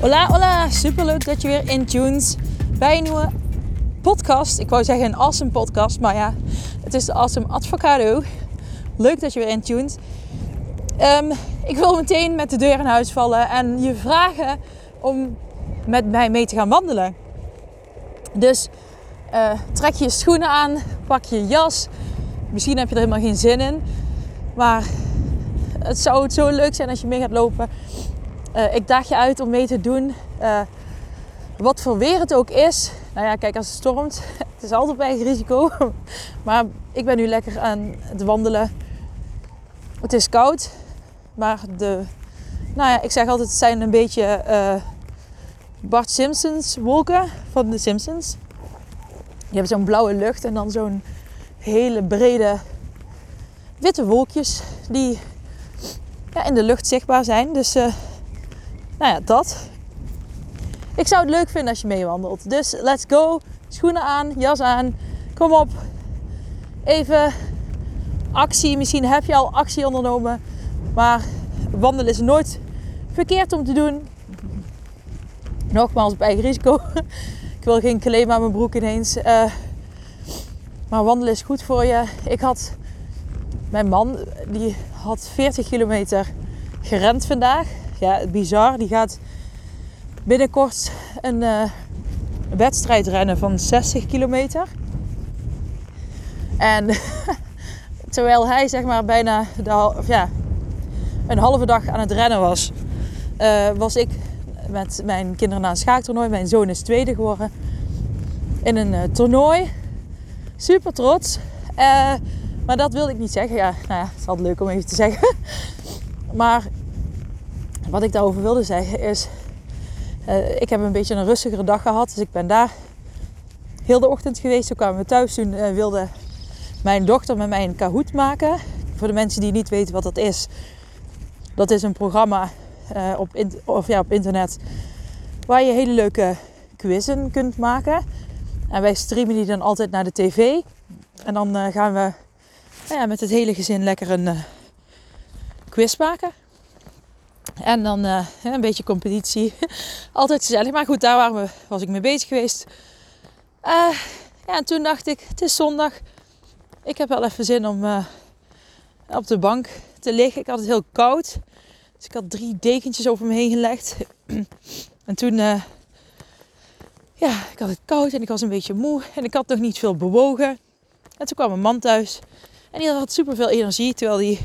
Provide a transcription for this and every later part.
Hola, hola! Superleuk dat je weer intunes bij een nieuwe podcast. Ik wou zeggen een awesome podcast, maar ja, het is de Awesome Advocado. Leuk dat je weer intunes. Um, ik wil meteen met de deur in huis vallen en je vragen om met mij mee te gaan wandelen. Dus uh, trek je schoenen aan, pak je jas. Misschien heb je er helemaal geen zin in, maar het zou het zo leuk zijn als je mee gaat lopen. Uh, ik daag je uit om mee te doen. Uh, wat voor weer het ook is. Nou ja, kijk, als het stormt, het is altijd bij risico. maar ik ben nu lekker aan het wandelen. Het is koud, maar de, nou ja, ik zeg altijd, het zijn een beetje uh, Bart Simpsons wolken van de Simpsons. Je hebt zo'n blauwe lucht en dan zo'n hele brede witte wolkjes die ja, in de lucht zichtbaar zijn. Dus nou ja, dat. Ik zou het leuk vinden als je meewandelt. Dus let's go. Schoenen aan, jas aan. Kom op. Even actie. Misschien heb je al actie ondernomen. Maar wandelen is nooit verkeerd om te doen. Nogmaals, op eigen risico. Ik wil geen claim aan mijn broek ineens. Uh, maar wandelen is goed voor je. Ik had... Mijn man, die had 40 kilometer gerend vandaag ja, bizar. Die gaat binnenkort een uh, wedstrijd rennen van 60 kilometer. En terwijl hij zeg maar bijna de, ja, een halve dag aan het rennen was, uh, was ik met mijn kinderen naar een schaaktoernooi. Mijn zoon is tweede geworden in een uh, toernooi. Super trots. maar dat wilde ik niet zeggen. Ja, nou ja, het is altijd leuk om even te zeggen. maar wat ik daarover wilde zeggen is, uh, ik heb een beetje een rustigere dag gehad. Dus ik ben daar heel de ochtend geweest. Toen kwamen we thuis. Toen uh, wilde mijn dochter met mij een Kahoot maken. Voor de mensen die niet weten wat dat is. Dat is een programma uh, op, of ja, op internet waar je hele leuke quizzen kunt maken. En wij streamen die dan altijd naar de tv. En dan gaan we nou ja, met het hele gezin lekker een quiz maken. En dan uh, een beetje competitie. Altijd gezellig. Maar goed, daar we, was ik mee bezig geweest. Uh, ja, en toen dacht ik, het is zondag. Ik heb wel even zin om uh, op de bank te liggen. Ik had het heel koud. Dus ik had drie dekentjes over me heen gelegd. en toen, ja, ik had het koud en ik was een beetje moe. En ik had nog niet veel bewogen. En toen kwam mijn man thuis. En die had super veel energie. Terwijl hij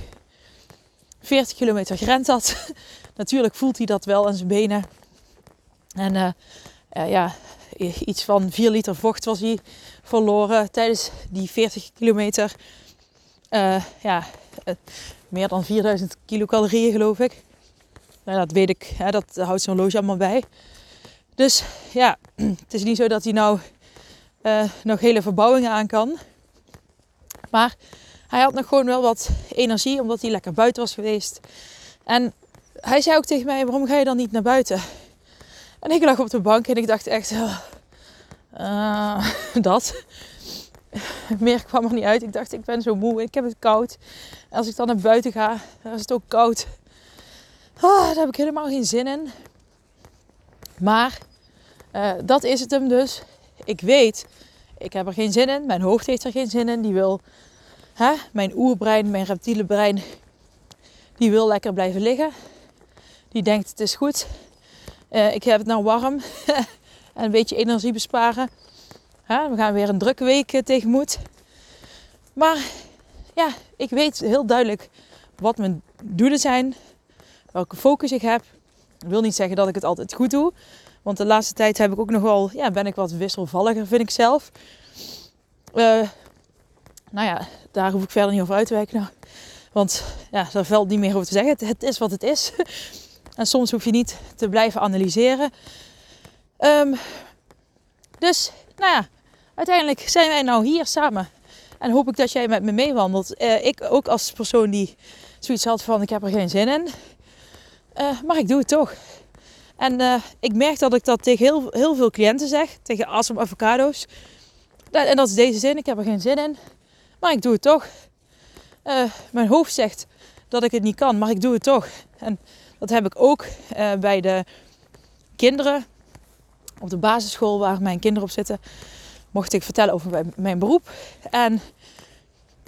40 kilometer gerend had. Natuurlijk voelt hij dat wel aan zijn benen. En uh, uh, ja, iets van 4 liter vocht was hij verloren tijdens die 40 kilometer. Uh, ja, meer dan 4000 kilocalorieën geloof ik. Nou, dat weet ik, hè, dat houdt zo'n loge allemaal bij. Dus ja, het is niet zo dat hij nou nog hele verbouwingen aan kan. Maar hij had nog gewoon wel wat energie, omdat hij lekker buiten was geweest. En hij zei ook tegen mij, waarom ga je dan niet naar buiten? En ik lag op de bank en ik dacht echt, uh, dat. Meer kwam er niet uit. Ik dacht, ik ben zo moe, ik heb het koud. En als ik dan naar buiten ga, dan is het ook koud. Oh, daar heb ik helemaal geen zin in. Maar uh, dat is het hem dus. Ik weet, ik heb er geen zin in. Mijn hoofd heeft er geen zin in. Die wil Hè? Mijn oerbrein, mijn reptiele brein, die wil lekker blijven liggen. Die denkt het is goed. Uh, ik heb het nou warm en een beetje energie besparen. Hè? We gaan weer een drukke week uh, tegemoet. Maar ja, ik weet heel duidelijk wat mijn doelen zijn, welke focus ik heb. Ik wil niet zeggen dat ik het altijd goed doe. Want de laatste tijd heb ik ook nog wel, ja, ben ik wat wisselvalliger, vind ik zelf. Uh, nou ja, daar hoef ik verder niet over uit te wijken. Want ja, daar valt niet meer over te zeggen. Het, is wat het is. en soms hoef je niet te blijven analyseren. Um, Dus, nou ja, uiteindelijk zijn wij nou hier samen. En hoop ik dat jij met me meewandelt. Uh, ik ook als persoon die zoiets had van ik heb er geen zin in. Uh, maar ik doe het toch. En uh, ik merk dat ik dat tegen heel, heel veel cliënten zeg. Tegen awesome avocado's. En dat is deze zin. Ik heb er geen zin in. Maar ik doe het toch. mijn hoofd zegt dat ik het niet kan. Maar ik doe het toch. En dat heb ik ook bij de kinderen. Op de basisschool waar mijn kinderen op zitten mocht ik vertellen over mijn beroep. En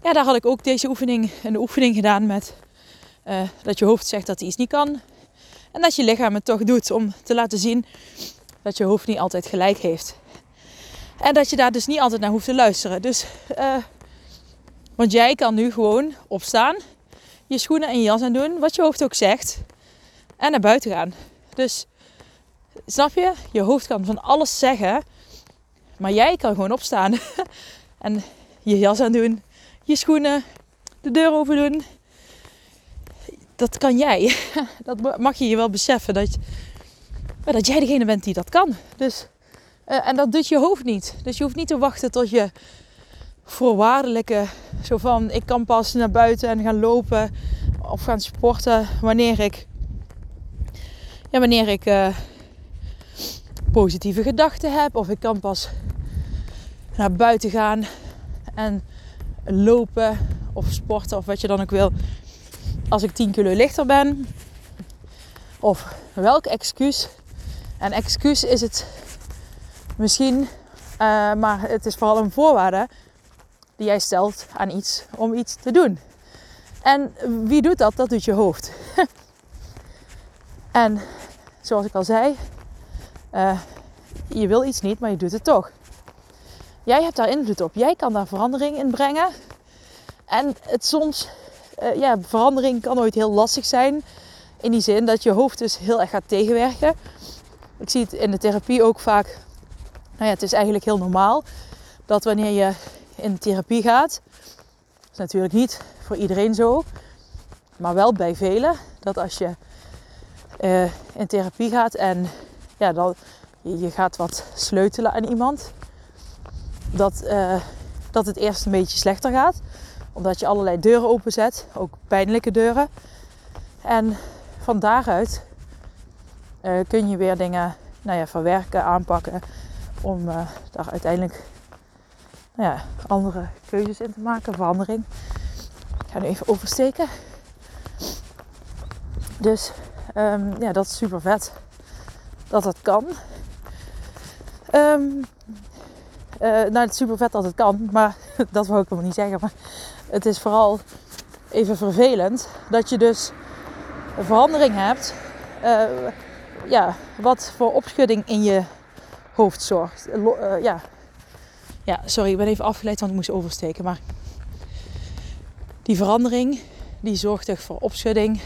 ja, daar had ik ook deze oefening, een oefening gedaan met uh, dat je hoofd zegt dat hij iets niet kan. En dat je lichaam het toch doet om te laten zien dat je hoofd niet altijd gelijk heeft. En dat je daar dus niet altijd naar hoeft te luisteren. Dus, want jij kan nu gewoon opstaan, je schoenen en je jas aan doen, wat je hoofd ook zegt, en naar buiten gaan. Dus snap je? Je hoofd kan van alles zeggen, maar jij kan gewoon opstaan en je jas aan doen, je schoenen, de deur open doen. Dat kan jij. Dat mag je je wel beseffen dat, dat jij degene bent die dat kan. Dus, uh, en dat doet je hoofd niet. Dus je hoeft niet te wachten tot je voorwaardelijke, zo van ik kan pas naar buiten en gaan lopen of gaan sporten wanneer ik, ja, wanneer ik uh, positieve gedachten heb. Of ik kan pas naar buiten gaan en lopen of sporten of wat je dan ook wil. Als ik 10 kilo lichter ben. Of welk excuus. En excuus is het misschien, uh, maar het is vooral een voorwaarde die jij stelt aan iets om iets te doen. En wie doet dat? Dat doet je hoofd. en zoals ik al zei, uh, je wil iets niet, maar je doet het toch. Jij hebt daar invloed op. Jij kan daar verandering in brengen. En het soms, uh, ja, verandering kan ooit heel lastig zijn. In die zin dat je hoofd dus heel erg gaat tegenwerken. Ik zie het in de therapie ook vaak. Nou ja, het is eigenlijk heel normaal dat wanneer je in therapie gaat, is natuurlijk niet voor iedereen zo, maar wel bij velen, dat als je uh, in therapie gaat en ja, dan, je gaat wat sleutelen aan iemand, dat, uh, dat het eerst een beetje slechter gaat. Omdat je allerlei deuren openzet, ook pijnlijke deuren. En van daaruit uh, kun je weer dingen nou ja, verwerken, aanpakken. Om daar uiteindelijk ja, andere keuzes in te maken, verandering. Ik ga nu even oversteken. Dus um, ja, dat is super vet dat dat kan. Um, nou, het is super vet dat het kan, maar dat wil ik helemaal niet zeggen. Maar het is vooral even vervelend dat je dus een verandering hebt. Uh, ja, wat voor opschudding in je hoofd zorgt. Uh, ja. Ja, sorry, ik ben even afgeleid, want ik moest oversteken. Maar die verandering, die zorgt echt voor opschudding.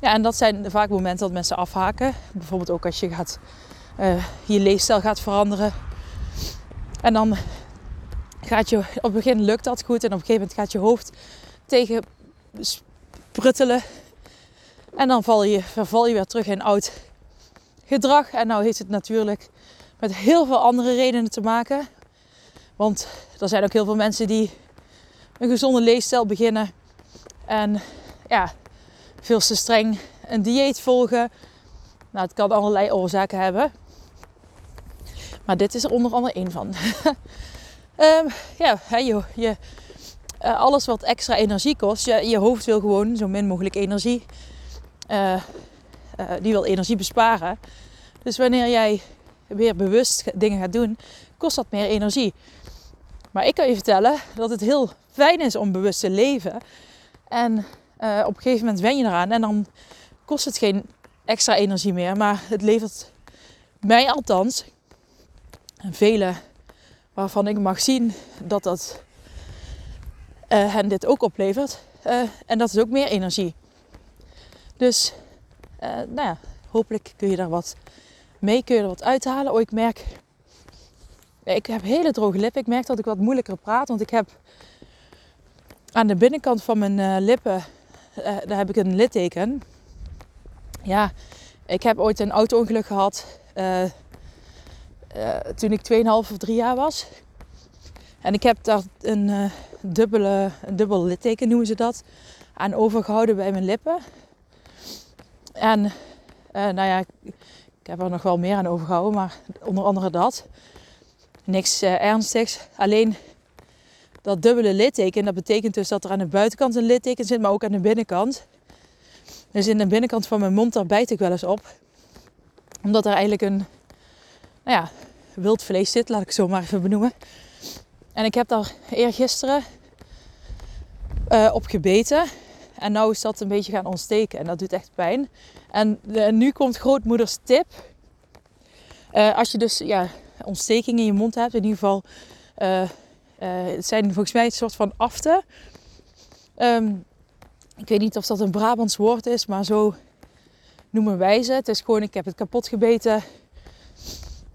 Ja, en dat zijn vaak momenten dat mensen afhaken. Bijvoorbeeld ook als je gaat, je leefstijl gaat veranderen en dan gaat je, op het begin lukt dat goed en op een gegeven moment gaat je hoofd tegen spruttelen. En dan val je, je weer terug in oud gedrag. En nou heeft het natuurlijk met heel veel andere redenen te maken. Want er zijn ook heel veel mensen die een gezonde leefstijl beginnen. En ja, veel te streng een dieet volgen. Nou, het kan allerlei oorzaken hebben. Maar dit is er onder andere één van. um, ja, je, uh, alles wat extra energie kost. Je, je hoofd wil gewoon zo min mogelijk energie. Uh, uh, die wil energie besparen. Dus wanneer jij weer bewust dingen gaat doen, kost dat meer energie. Maar ik kan je vertellen dat het heel fijn is om bewust te leven. En op een gegeven moment wen je eraan en dan kost het geen extra energie meer. Maar het levert mij althans en velen waarvan ik mag zien dat dat uh, hen dit ook oplevert. Uh, en dat is ook meer energie. Dus nou ja, hopelijk kun je daar wat mee, kun je er wat uithalen. Oh, ik merk, ik heb hele droge lippen. Ik merk dat ik wat moeilijker praat, want ik heb aan de binnenkant van mijn lippen, daar heb ik een litteken. Ja, ik heb ooit een auto-ongeluk gehad uh, toen ik 2,5 of 3 jaar was. En ik heb daar een, dubbele, een dubbel litteken, noemen ze dat, aan overgehouden bij mijn lippen. En nou ja, ik heb er nog wel meer aan overgehouden, maar onder andere dat. Niks ernstigs. Alleen dat dubbele litteken, dat betekent dus dat er aan de buitenkant een litteken zit, maar ook aan de binnenkant. Dus in de binnenkant van mijn mond, daar bijt ik wel eens op. Omdat er eigenlijk een, nou ja, wild vlees zit, laat ik het zo maar even benoemen. En ik heb daar eergisteren uh, op gebeten. En nu is dat een beetje gaan ontsteken. En dat doet echt pijn. En nu komt grootmoeders tip. Als je dus ja, ontsteking in je mond hebt, in ieder geval... Uh, het zijn volgens mij een soort van aften. Um, ik weet niet of dat een Brabants woord is, maar zo noemen wij ze. Het is gewoon, ik heb het kapot gebeten.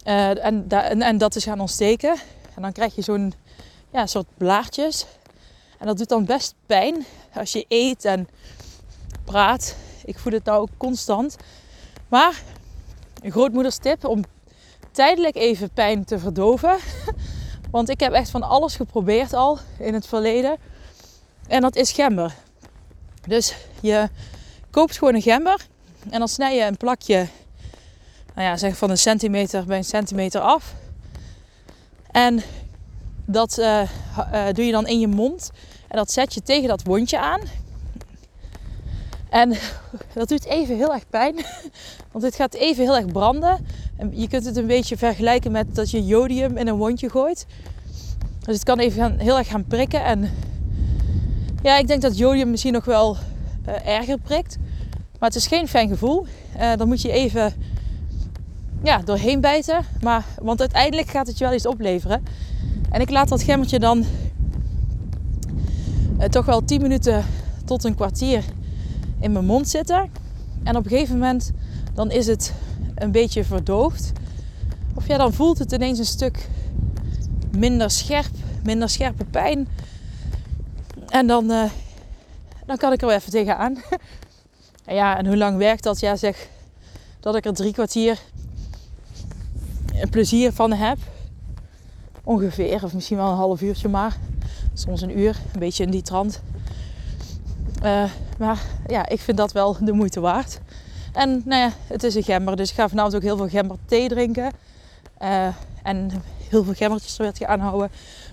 Uh, en, en, en, dat is gaan ontsteken. En dan krijg je zo'n ja, soort blaartjes. En dat doet dan best pijn als je eet en praat. Ik voel het nou ook constant. Maar een grootmoeders tip om tijdelijk even pijn te verdoven. Want ik heb echt van alles geprobeerd al in het verleden. En dat is gember. Dus je koopt gewoon een gember en dan snij je een plakje, nou ja, zeg van een centimeter bij een centimeter af. En dat uh, uh, doe je dan in je mond en dat zet je tegen dat wondje aan. En dat doet even heel erg pijn, want het gaat even heel erg branden. En je kunt het een beetje vergelijken met dat je jodium in een wondje gooit. Dus het kan even heel erg gaan prikken en ja, ik denk dat jodium misschien nog wel uh, erger prikt. Maar het is geen fijn gevoel. Uh, dan moet je even ja, doorheen bijten. Maar, want uiteindelijk gaat het je wel iets opleveren. En ik laat dat gemmertje dan uh, toch wel 10 minuten tot een kwartier in mijn mond zitten. En op een gegeven moment dan is het een beetje verdoofd. Of ja, dan voelt het ineens een stuk minder scherp, minder scherpe pijn. En dan, uh, dan kan ik er wel even tegenaan. en ja, en hoe lang werkt dat? Ja, zeg dat ik er drie kwartier plezier van heb. Ongeveer, of misschien wel een half uurtje maar. Soms een uur, een beetje in die trant. Uh, maar ja, ik vind dat wel de moeite waard. En nou ja, het is een gember, dus ik ga vanavond ook heel veel gember thee drinken. Uh, en heel veel gemmertjes er werd aanhouden.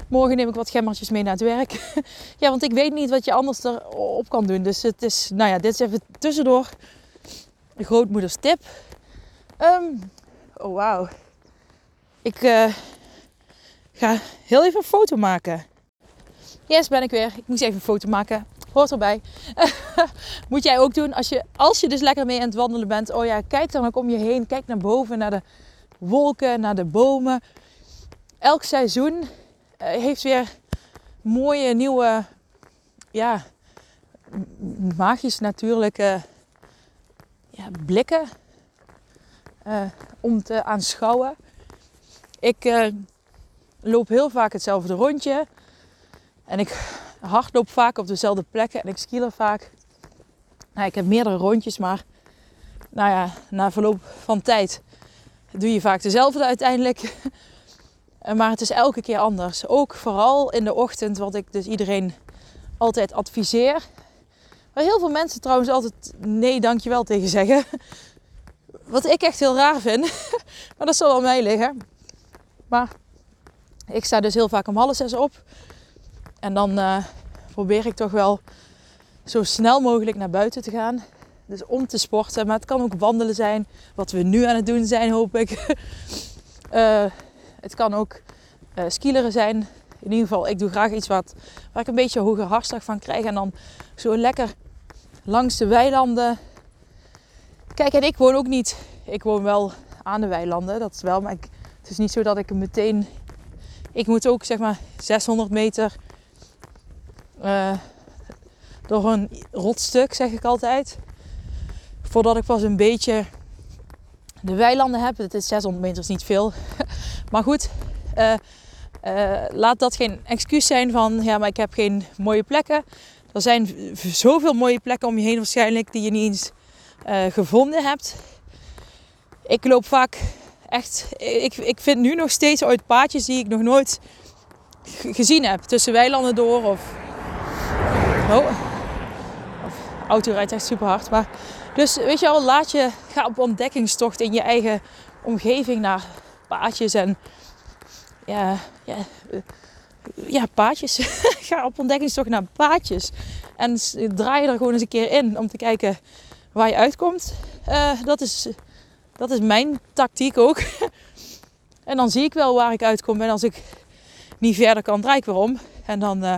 Morgen neem ik wat gemmertjes mee naar het werk. ja, want ik weet niet wat je anders erop kan doen. Dus het is, nou ja, dit is even tussendoor. De grootmoeders tip. Um, oh wauw. Ik uh, ga heel even een foto maken. Yes, ben ik weer. Ik moest even een foto maken. Hoort erbij. Moet jij ook doen als je, als je dus lekker mee aan het wandelen bent. Oh ja, kijk dan ook om je heen. Kijk naar boven, naar de wolken, naar de bomen. Elk seizoen eh, heeft weer mooie nieuwe, ja, magisch natuurlijke ja, blikken uh, om te aanschouwen. Ik uh, loop heel vaak hetzelfde rondje en ik hardloop vaak op dezelfde plekken en ik skieler vaak. Nou, ik heb meerdere rondjes, maar nou ja, na verloop van tijd doe je vaak dezelfde uiteindelijk. Maar het is elke keer anders. Ook vooral in de ochtend, wat ik dus iedereen altijd adviseer. Waar heel veel mensen trouwens altijd nee dankjewel tegen zeggen. Wat ik echt heel raar vind. Maar dat zal aan mij liggen. Maar ik sta dus heel vaak om half zes op. En dan uh, probeer ik toch wel zo snel mogelijk naar buiten te gaan. Dus om te sporten. Maar het kan ook wandelen zijn. Wat we nu aan het doen zijn, hoop ik. Uh, Het kan ook uh, skileren zijn. In ieder geval, ik doe graag iets wat, waar ik een beetje hoger hartslag van krijg. En dan zo lekker langs de weilanden. Kijk, en ik woon ook niet. Ik woon wel aan de weilanden, dat is wel. Maar ik, het is niet zo dat ik meteen. Ik moet ook zeg maar 600 meter uh, door een rotstuk, zeg ik altijd. Voordat ik pas een beetje de weilanden heb. Het is 600 meter is niet veel. maar goed, uh, uh, laat dat geen excuus zijn van ja, maar ik heb geen mooie plekken. Er zijn zoveel mooie plekken om je heen waarschijnlijk die je niet eens gevonden hebt. Ik loop vaak echt, ik, ik vind nu nog steeds uit paadjes die ik nog nooit gezien heb. Tussen weilanden door of... Oh. Auto rijdt echt super hard. Maar, dus weet je al, laat je, ga op ontdekkingstocht in je eigen omgeving naar paadjes en ja, ja, ja paadjes. ga op ontdekkingstocht naar paadjes. En draai je er gewoon eens een keer in om te kijken waar je uitkomt. Uh, dat, is, dat is mijn tactiek ook. en dan zie ik wel waar ik uitkom. En als ik niet verder kan, draai ik weer om. En dan, uh,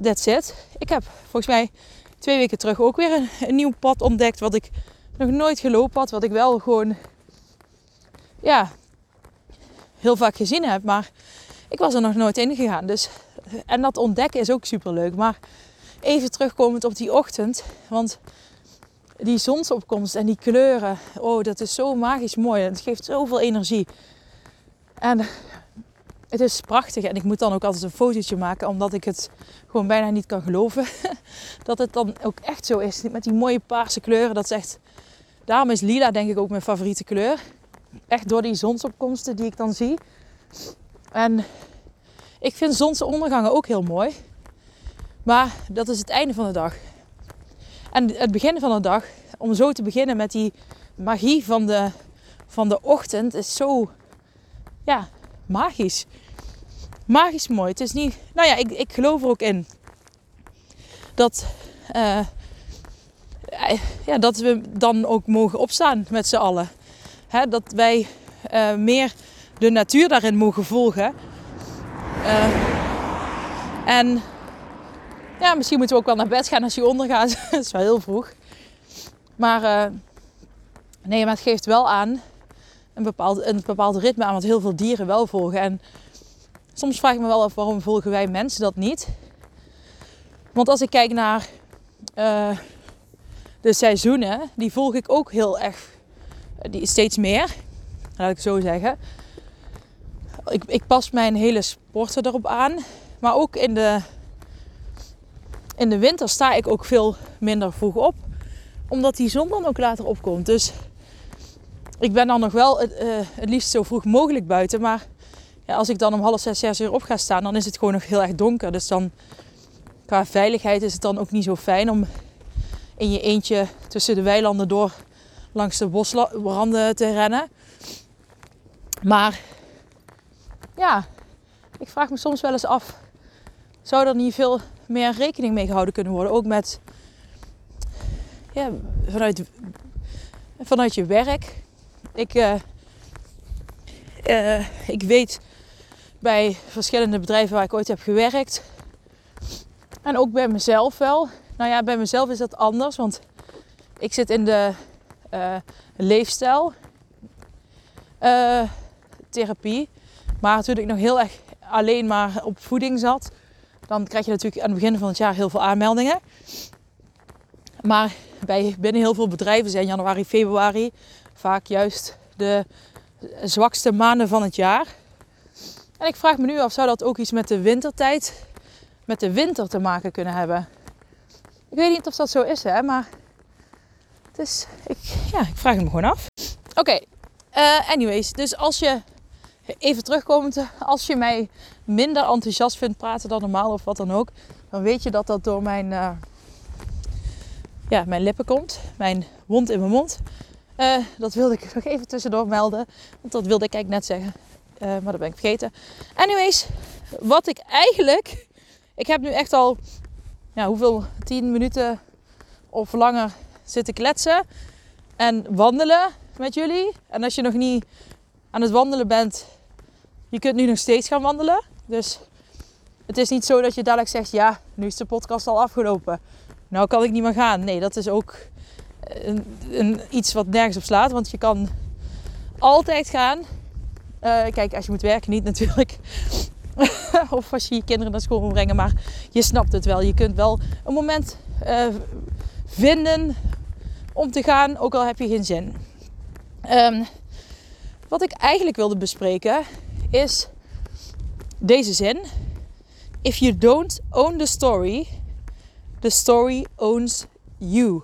that's it. Ik heb volgens mij twee weken terug ook weer een, nieuw pad ontdekt. Wat ik nog nooit gelopen had. Wat ik wel gewoon, ja, heel vaak gezien heb. Maar ik was er nog nooit in gegaan. Dus, en dat ontdekken is ook super leuk. Maar even terugkomend op die ochtend. Want die zonsopkomst en die kleuren. Oh, dat is zo magisch mooi. Het geeft zoveel energie. En het is prachtig. En ik moet dan ook altijd een fotootje maken. Omdat ik het gewoon bijna niet kan geloven. dat het dan ook echt zo is. Met die mooie paarse kleuren. Dat is echt... Daarom is lila denk ik ook mijn favoriete kleur. Echt door die zonsopkomsten die ik dan zie. En ik vind zonsondergangen ook heel mooi. Maar dat is het einde van de dag. En het begin van de dag, om zo te beginnen met die magie van de, van de ochtend, is zo ja, magisch. Magisch mooi. Het is niet. Nou ja, ik, ik geloof er ook in dat, uh, ja, dat we dan ook mogen opstaan met z'n allen. Hè, dat wij uh, meer de natuur daarin mogen volgen. En ja, misschien moeten we ook wel naar bed gaan als je ondergaat. dat is wel heel vroeg. Maar nee, maar het geeft wel aan een bepaald, een bepaald ritme aan wat heel veel dieren wel volgen. En soms vraag ik me wel af waarom volgen wij mensen dat niet. Want als ik kijk naar uh, de seizoenen, die volg ik ook heel erg, die steeds meer. Laat ik zo zeggen. Ik, ik pas mijn hele sporten erop aan. Maar ook in de in de winter sta ik ook veel minder vroeg op. Omdat die zon dan ook later opkomt. Dus ik ben dan nog wel het, uh, het liefst zo vroeg mogelijk buiten. Maar ja, als ik dan om half zes, zes uur op ga staan, dan is het gewoon nog heel erg donker. Dus dan qua veiligheid is het dan ook niet zo fijn om in je eentje tussen de weilanden door langs de bosranden te rennen. Maar ja, ik vraag me soms wel eens af: zou er niet veel meer rekening mee gehouden kunnen worden. Ook met ja, vanuit, vanuit je werk. Ik, uh, uh, ik weet bij verschillende bedrijven waar ik ooit heb gewerkt. En ook bij mezelf wel. Nou ja, bij mezelf is dat anders. Want ik zit in de uh, leefstijl therapie. Maar toen ik nog heel erg alleen maar op voeding zat, dan krijg je natuurlijk aan het begin van het jaar heel veel aanmeldingen. Maar bij binnen heel veel bedrijven zijn januari, februari vaak juist de zwakste maanden van het jaar. En ik vraag me nu af, zou dat ook iets met de wintertijd, met de winter te maken kunnen hebben? Ik weet niet of dat zo is, hè, maar het is, ik, ja, ik vraag het me gewoon af. Oké, eh, anyways, dus als je even terugkomend, als je mij minder enthousiast vindt praten dan normaal of wat dan ook, dan weet je dat dat door mijn, uh, ja, mijn lippen komt. Mijn wond in mijn mond. Uh, dat wilde ik nog even tussendoor melden. Want dat wilde ik eigenlijk net zeggen. Uh, maar dat ben ik vergeten. Anyways, wat ik eigenlijk. Ik heb nu echt al. Ja, hoeveel? 10 minuten of langer zitten kletsen. En wandelen met jullie. En als je nog niet aan het wandelen bent, je kunt nu nog steeds gaan wandelen. Dus het is niet zo dat je dadelijk zegt: ja, nu is de podcast al afgelopen. Nou kan ik niet meer gaan. Nee, dat is ook een, een, iets wat nergens op slaat. Want je kan altijd gaan. Uh, kijk, als je moet werken, niet natuurlijk. of als je je kinderen naar school moet brengen. Maar je snapt het wel. Je kunt wel een moment uh, vinden om te gaan, ook al heb je geen zin. Um, wat ik eigenlijk wilde bespreken is deze zin. If you don't own the story, the story owns you.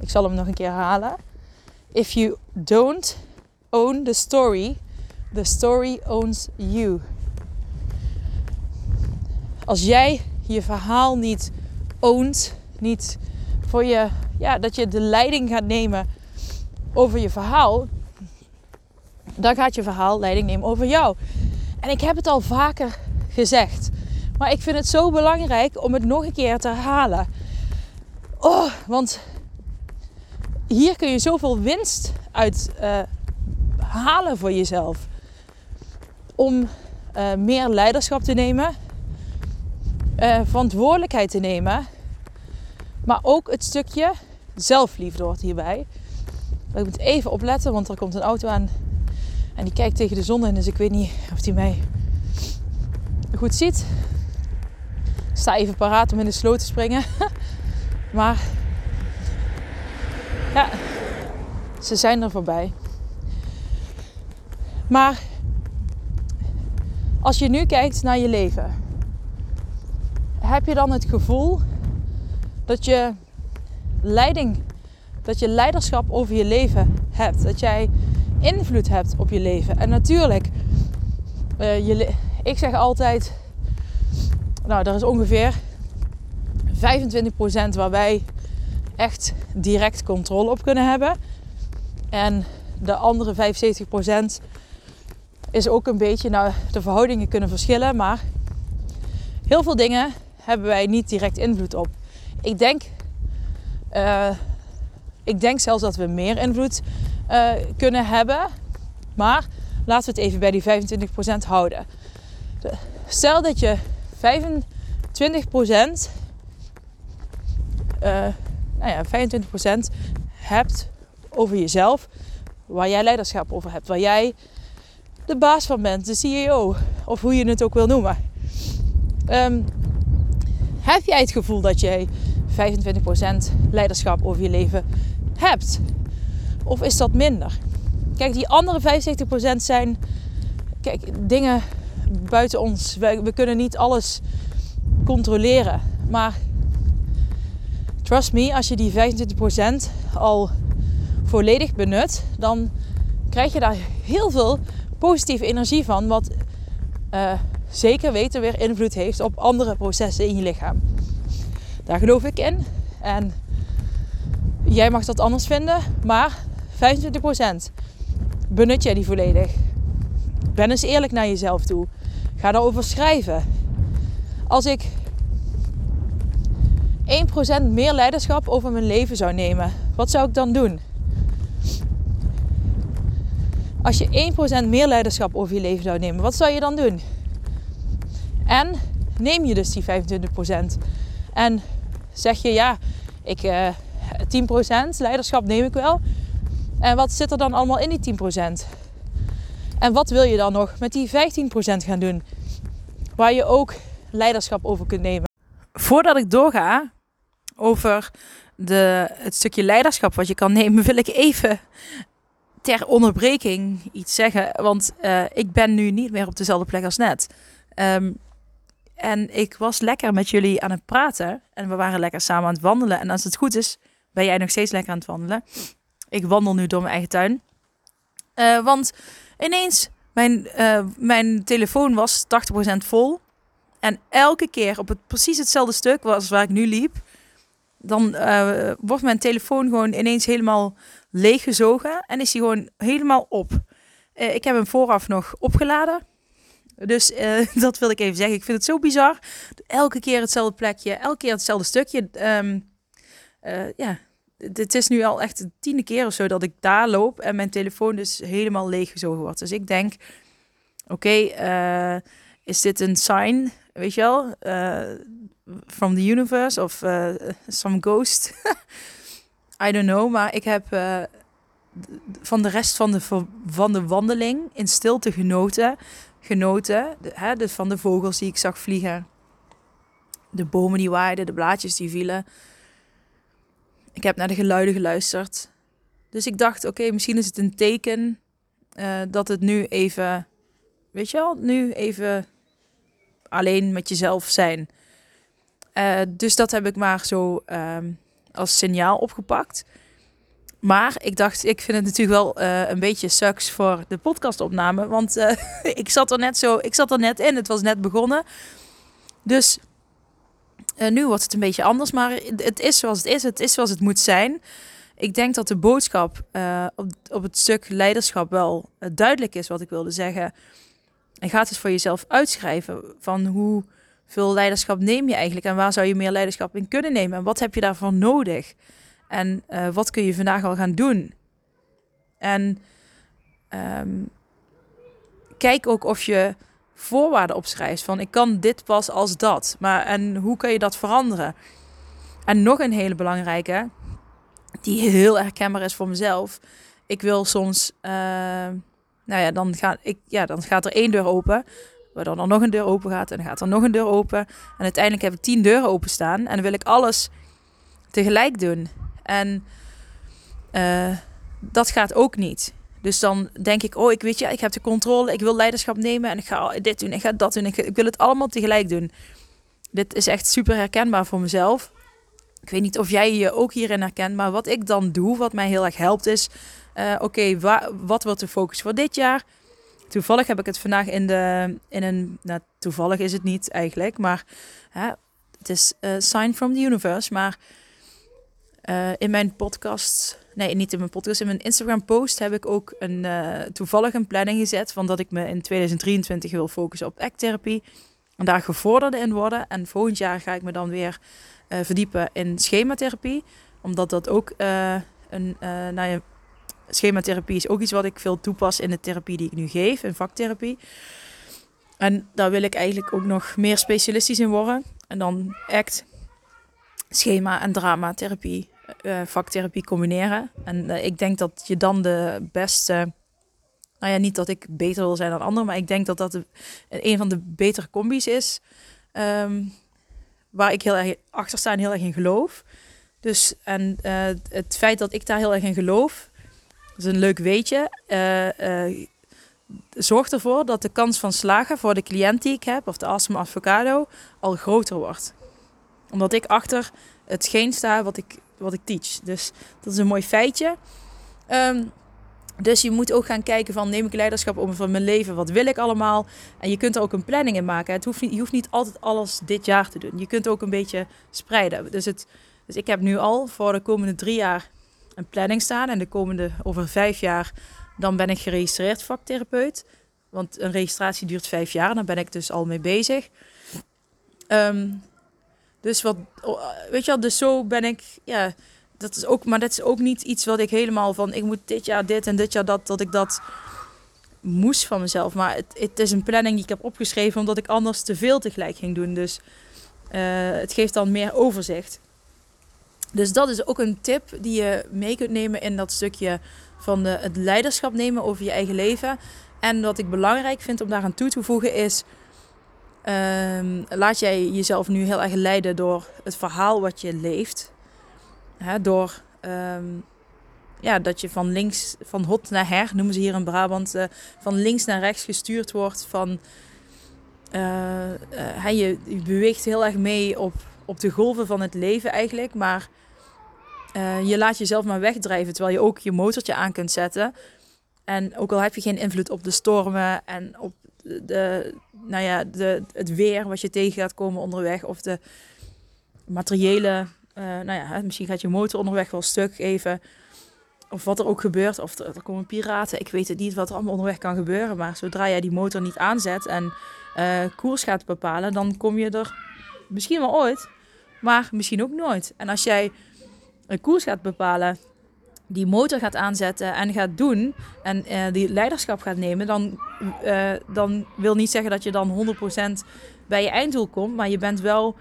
Ik zal hem nog een keer herhalen. If you don't own the story, the story owns you. Als jij je verhaal niet oont, niet voor je, ja, dat je de leiding gaat nemen over je verhaal, dan gaat je verhaal leiding nemen over jou. En ik heb het al vaker gezegd, maar ik vind het zo belangrijk om het nog een keer te herhalen. Oh, want hier kun je zoveel winst uit uh, halen voor jezelf. Om uh, meer leiderschap te nemen, uh, verantwoordelijkheid te nemen, maar ook het stukje zelfliefde hoort hierbij. Ik moet even opletten, want er komt een auto aan en die kijkt tegen de zon in, dus ik weet niet of die mij goed ziet. Ik sta even paraat om in de sloot te springen. maar ja, ze zijn er voorbij. Maar als je nu kijkt naar je leven, heb je dan het gevoel dat je leiding, dat je leiderschap over je leven hebt, dat jij invloed hebt op je leven. En natuurlijk, uh, je, ik zeg altijd, nou, er is ongeveer 25% waar wij echt direct controle op kunnen hebben. En de andere 75% is ook een beetje, nou, de verhoudingen kunnen verschillen, maar heel veel dingen hebben wij niet direct invloed op. Ik denk, uh, ik denk zelfs dat we meer invloed uh, kunnen hebben, maar laten we het even bij die 25% houden. Stel dat je 25% uh, nou ja, 25% hebt over jezelf, waar jij leiderschap over hebt, waar jij de baas van bent, de CEO, of hoe je het ook wil noemen. Um, heb jij het gevoel dat jij 25% leiderschap over je leven hebt? Of is dat minder? Kijk, die andere 75% zijn kijk, dingen buiten ons. We, we kunnen niet alles controleren. Maar trust me, als je die 25% al volledig benut, dan krijg je daar heel veel positieve energie van. Wat uh, zeker weten weer invloed heeft op andere processen in je lichaam. Daar geloof ik in. En jij mag dat anders vinden, maar 25% benut jij die volledig. Ben eens eerlijk naar jezelf toe. Ga daarover schrijven. Als ik 1% meer leiderschap over mijn leven zou nemen, wat zou ik dan doen? Als je 1% meer leiderschap over je leven zou nemen, wat zou je dan doen? En neem je dus die 25%. En zeg je ja, ik, uh, eh, 10% leiderschap neem ik wel. En wat zit er dan allemaal in die 10%? En wat wil je dan nog met die 15% gaan doen? Waar je ook leiderschap over kunt nemen. Voordat ik doorga over de, het stukje leiderschap wat je kan nemen, wil ik even ter onderbreking iets zeggen. Want uh, ik ben nu niet meer op dezelfde plek als net. Um, en ik was lekker met jullie aan het praten. En we waren lekker samen aan het wandelen. En als het goed is, ben jij nog steeds lekker aan het wandelen. Ik wandel nu door mijn eigen tuin. Uh, want ineens, mijn, uh, mijn telefoon was 80% vol. En elke keer op het precies hetzelfde stuk als waar ik nu liep, dan wordt mijn telefoon gewoon ineens helemaal leeggezogen en is hij gewoon helemaal op. ik heb hem vooraf nog opgeladen. Dus uh, dat wil ik even zeggen. Ik vind het zo bizar. Elke keer hetzelfde plekje, elke keer hetzelfde stukje. Um, ja, het is nu al echt de tiende keer of zo dat ik daar loop en mijn telefoon dus helemaal leeggezogen wordt. Dus ik denk, oké, eh, is dit een sign, weet je wel, from the universe of some ghost? I don't know, maar ik heb van de rest van de, wandeling in stilte genoten genoten. De, hè, van de vogels die ik zag vliegen. De bomen die waaiden, de blaadjes die vielen. Ik heb naar de geluiden geluisterd. Dus ik dacht, oké, misschien is het een teken uh, dat het nu even, weet je wel, nu even alleen met jezelf zijn. Uh, dus dat heb ik maar zo uh, als signaal opgepakt. maar ik dacht, ik vind het natuurlijk wel uh, een beetje sucks voor de podcastopname. Want uh, ik zat er net zo, ik zat er net in. Het was net begonnen. Dus uh, nu wordt het een beetje anders. Maar het is zoals het is. Het is zoals het moet zijn. Ik denk dat de boodschap op, op het stuk leiderschap wel duidelijk is wat ik wilde zeggen. En gaat het voor jezelf uitschrijven van hoeveel leiderschap neem je eigenlijk en waar zou je meer leiderschap in kunnen nemen en wat heb je daarvoor nodig? En uh, wat kun je vandaag al gaan doen? En um, kijk ook of je voorwaarden opschrijft van ik kan dit pas als dat. Maar en hoe kan je dat veranderen? En nog een hele belangrijke, die heel herkenbaar is voor mezelf. Ik wil soms, uh, nou ja, dan, ga ik, ja, dan gaat er één deur open. Waardoor er nog een deur open gaat en dan gaat er nog een deur open. En uiteindelijk heb ik tien deuren openstaan. En dan wil ik alles tegelijk doen. En uh, dat gaat ook niet. Dus dan denk ik, oh, ik weet je, ik heb de controle, ik wil leiderschap nemen en ik ga dit doen, ik ga dat doen, ik, ik wil het allemaal tegelijk doen. Dit is echt super herkenbaar voor mezelf. Ik weet niet of jij je ook hierin herkent, maar wat ik dan doe, wat mij heel erg helpt, is: uh, oké, okay, wat wordt de focus voor dit jaar? Toevallig heb ik het vandaag in, de, in een. Nou, toevallig is het niet eigenlijk, maar hè, het is a sign from the universe. Maar uh, in mijn podcast, nee, niet in mijn podcast, in mijn Instagram post heb ik ook een uh, toevallig een planning gezet van dat ik me in 2023 wil focussen op acttherapie en daar gevorderde in worden. En volgend jaar ga ik me dan weer verdiepen in schematherapie, omdat dat ook een, nou ja, schematherapie is ook iets wat ik veel toepas in de therapie die ik nu geef, in vaktherapie. En daar wil ik eigenlijk ook nog meer specialistisch in worden. En dan act, schema en dramatherapie, uh, vaktherapie combineren. En uh, ik denk dat je dan de beste. Nou ja, niet dat ik beter wil zijn dan anderen, maar ik denk dat dat een van de betere combi's is. Um, waar ik heel erg achter sta en heel erg in geloof. Dus en het feit dat ik daar heel erg in geloof, is een leuk weetje. zorgt ervoor dat de kans van slagen voor de cliënt die ik heb, of de awesome avocado, al groter wordt. Omdat ik achter hetgeen sta wat ik, wat ik teach. Dus dat is een mooi feitje. Um, dus je moet ook gaan kijken van neem ik leiderschap over van mijn leven, wat wil ik allemaal? En je kunt er ook een planning in maken. Het hoeft niet, je hoeft niet altijd alles dit jaar te doen. Je kunt ook een beetje spreiden. Dus, het, dus ik heb nu al voor de komende drie jaar een planning staan. En de komende over vijf jaar dan ben ik geregistreerd vaktherapeut. Want een registratie duurt vijf jaar. Dan ben ik dus al mee bezig. Um, dus wat, weet je wel, dus zo ben ik, ja, dat is ook, maar dat is ook niet iets wat ik helemaal van, ik moet dit jaar dit en dit jaar dat, dat ik dat moest van mezelf. Maar het, het is een planning die ik heb opgeschreven omdat ik anders te veel tegelijk ging doen. Dus uh, het geeft dan meer overzicht. Dus dat is ook een tip die je mee kunt nemen in dat stukje van het leiderschap nemen over je eigen leven. En wat ik belangrijk vind om daaraan toe te voegen is Um, laat jij jezelf nu heel erg leiden door het verhaal wat je leeft. Door um, ja, dat je van links, van hot naar her, noemen ze hier in Brabant, uh, van links naar rechts gestuurd wordt. Van, uh, je, je, beweegt heel erg mee op, op de golven van het leven eigenlijk. Maar je laat jezelf maar wegdrijven terwijl je ook je motortje aan kunt zetten. En ook al heb je geen invloed op de stormen en op de, nou ja, de, het weer wat je tegen gaat komen onderweg. Of de materiële, uh, nou ja, misschien gaat je motor onderweg wel stuk even. Of wat er ook gebeurt. Of er, komen piraten. Ik weet het niet wat er allemaal onderweg kan gebeuren. Maar zodra jij die motor niet aanzet en uh, koers gaat bepalen, dan kom je er misschien wel ooit. Maar misschien ook nooit. En als jij een koers gaat bepalen die motor gaat aanzetten en gaat doen en uh, die leiderschap gaat nemen, dan, uh, dan wil niet zeggen dat je dan 100% bij je einddoel komt, maar je bent wel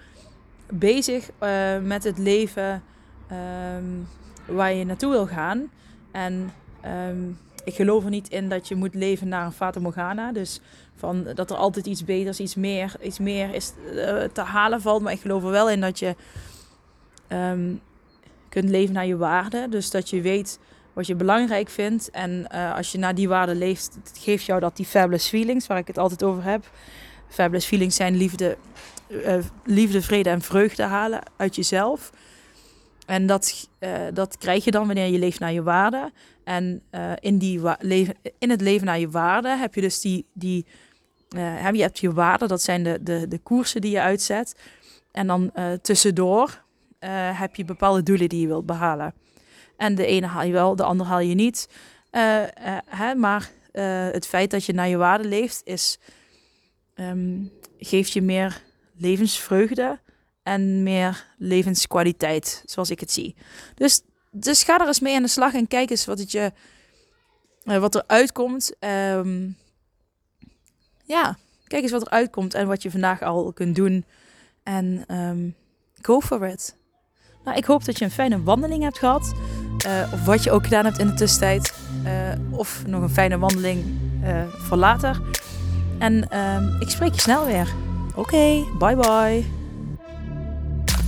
bezig uh, met het leven um, waar je naartoe wil gaan. En um, ik geloof er niet in dat je moet leven naar een Fata Morgana. Dus van dat er altijd iets beters, iets meer, iets meer is te halen valt. Maar ik geloof er wel in dat je um, kunt leven naar je waarden. Dus dat je weet wat je belangrijk vindt. En uh, als je naar die waarden leeft, geeft jou dat die fabulous feelings, waar ik het altijd over heb. Fabulous feelings zijn liefde, uh, liefde vrede en vreugde halen uit jezelf. En dat, dat krijg je dan wanneer je leeft naar je waarde. En in, die leven, in het leven naar je waarde heb je dus die, die uh, je hebt je waarden, dat zijn de, de, de koersen die je uitzet. En dan tussendoor heb je bepaalde doelen die je wilt behalen. En de ene haal je wel, de andere haal je niet. Hè, maar het feit dat je naar je waarde leeft, is, um, geeft je meer levensvreugde en meer levenskwaliteit, zoals ik het zie. Dus, dus ga er eens mee aan de slag en kijk eens wat, het je, wat er uitkomt. Um, ja, kijk eens wat er uitkomt en wat je vandaag al kunt doen. En um, go for it. Nou, ik hoop dat je een fijne wandeling hebt gehad. Uh, of wat je ook gedaan hebt in de tussentijd. Uh, of nog een fijne wandeling voor later. En um, ik spreek je snel weer. Oké, bye bye.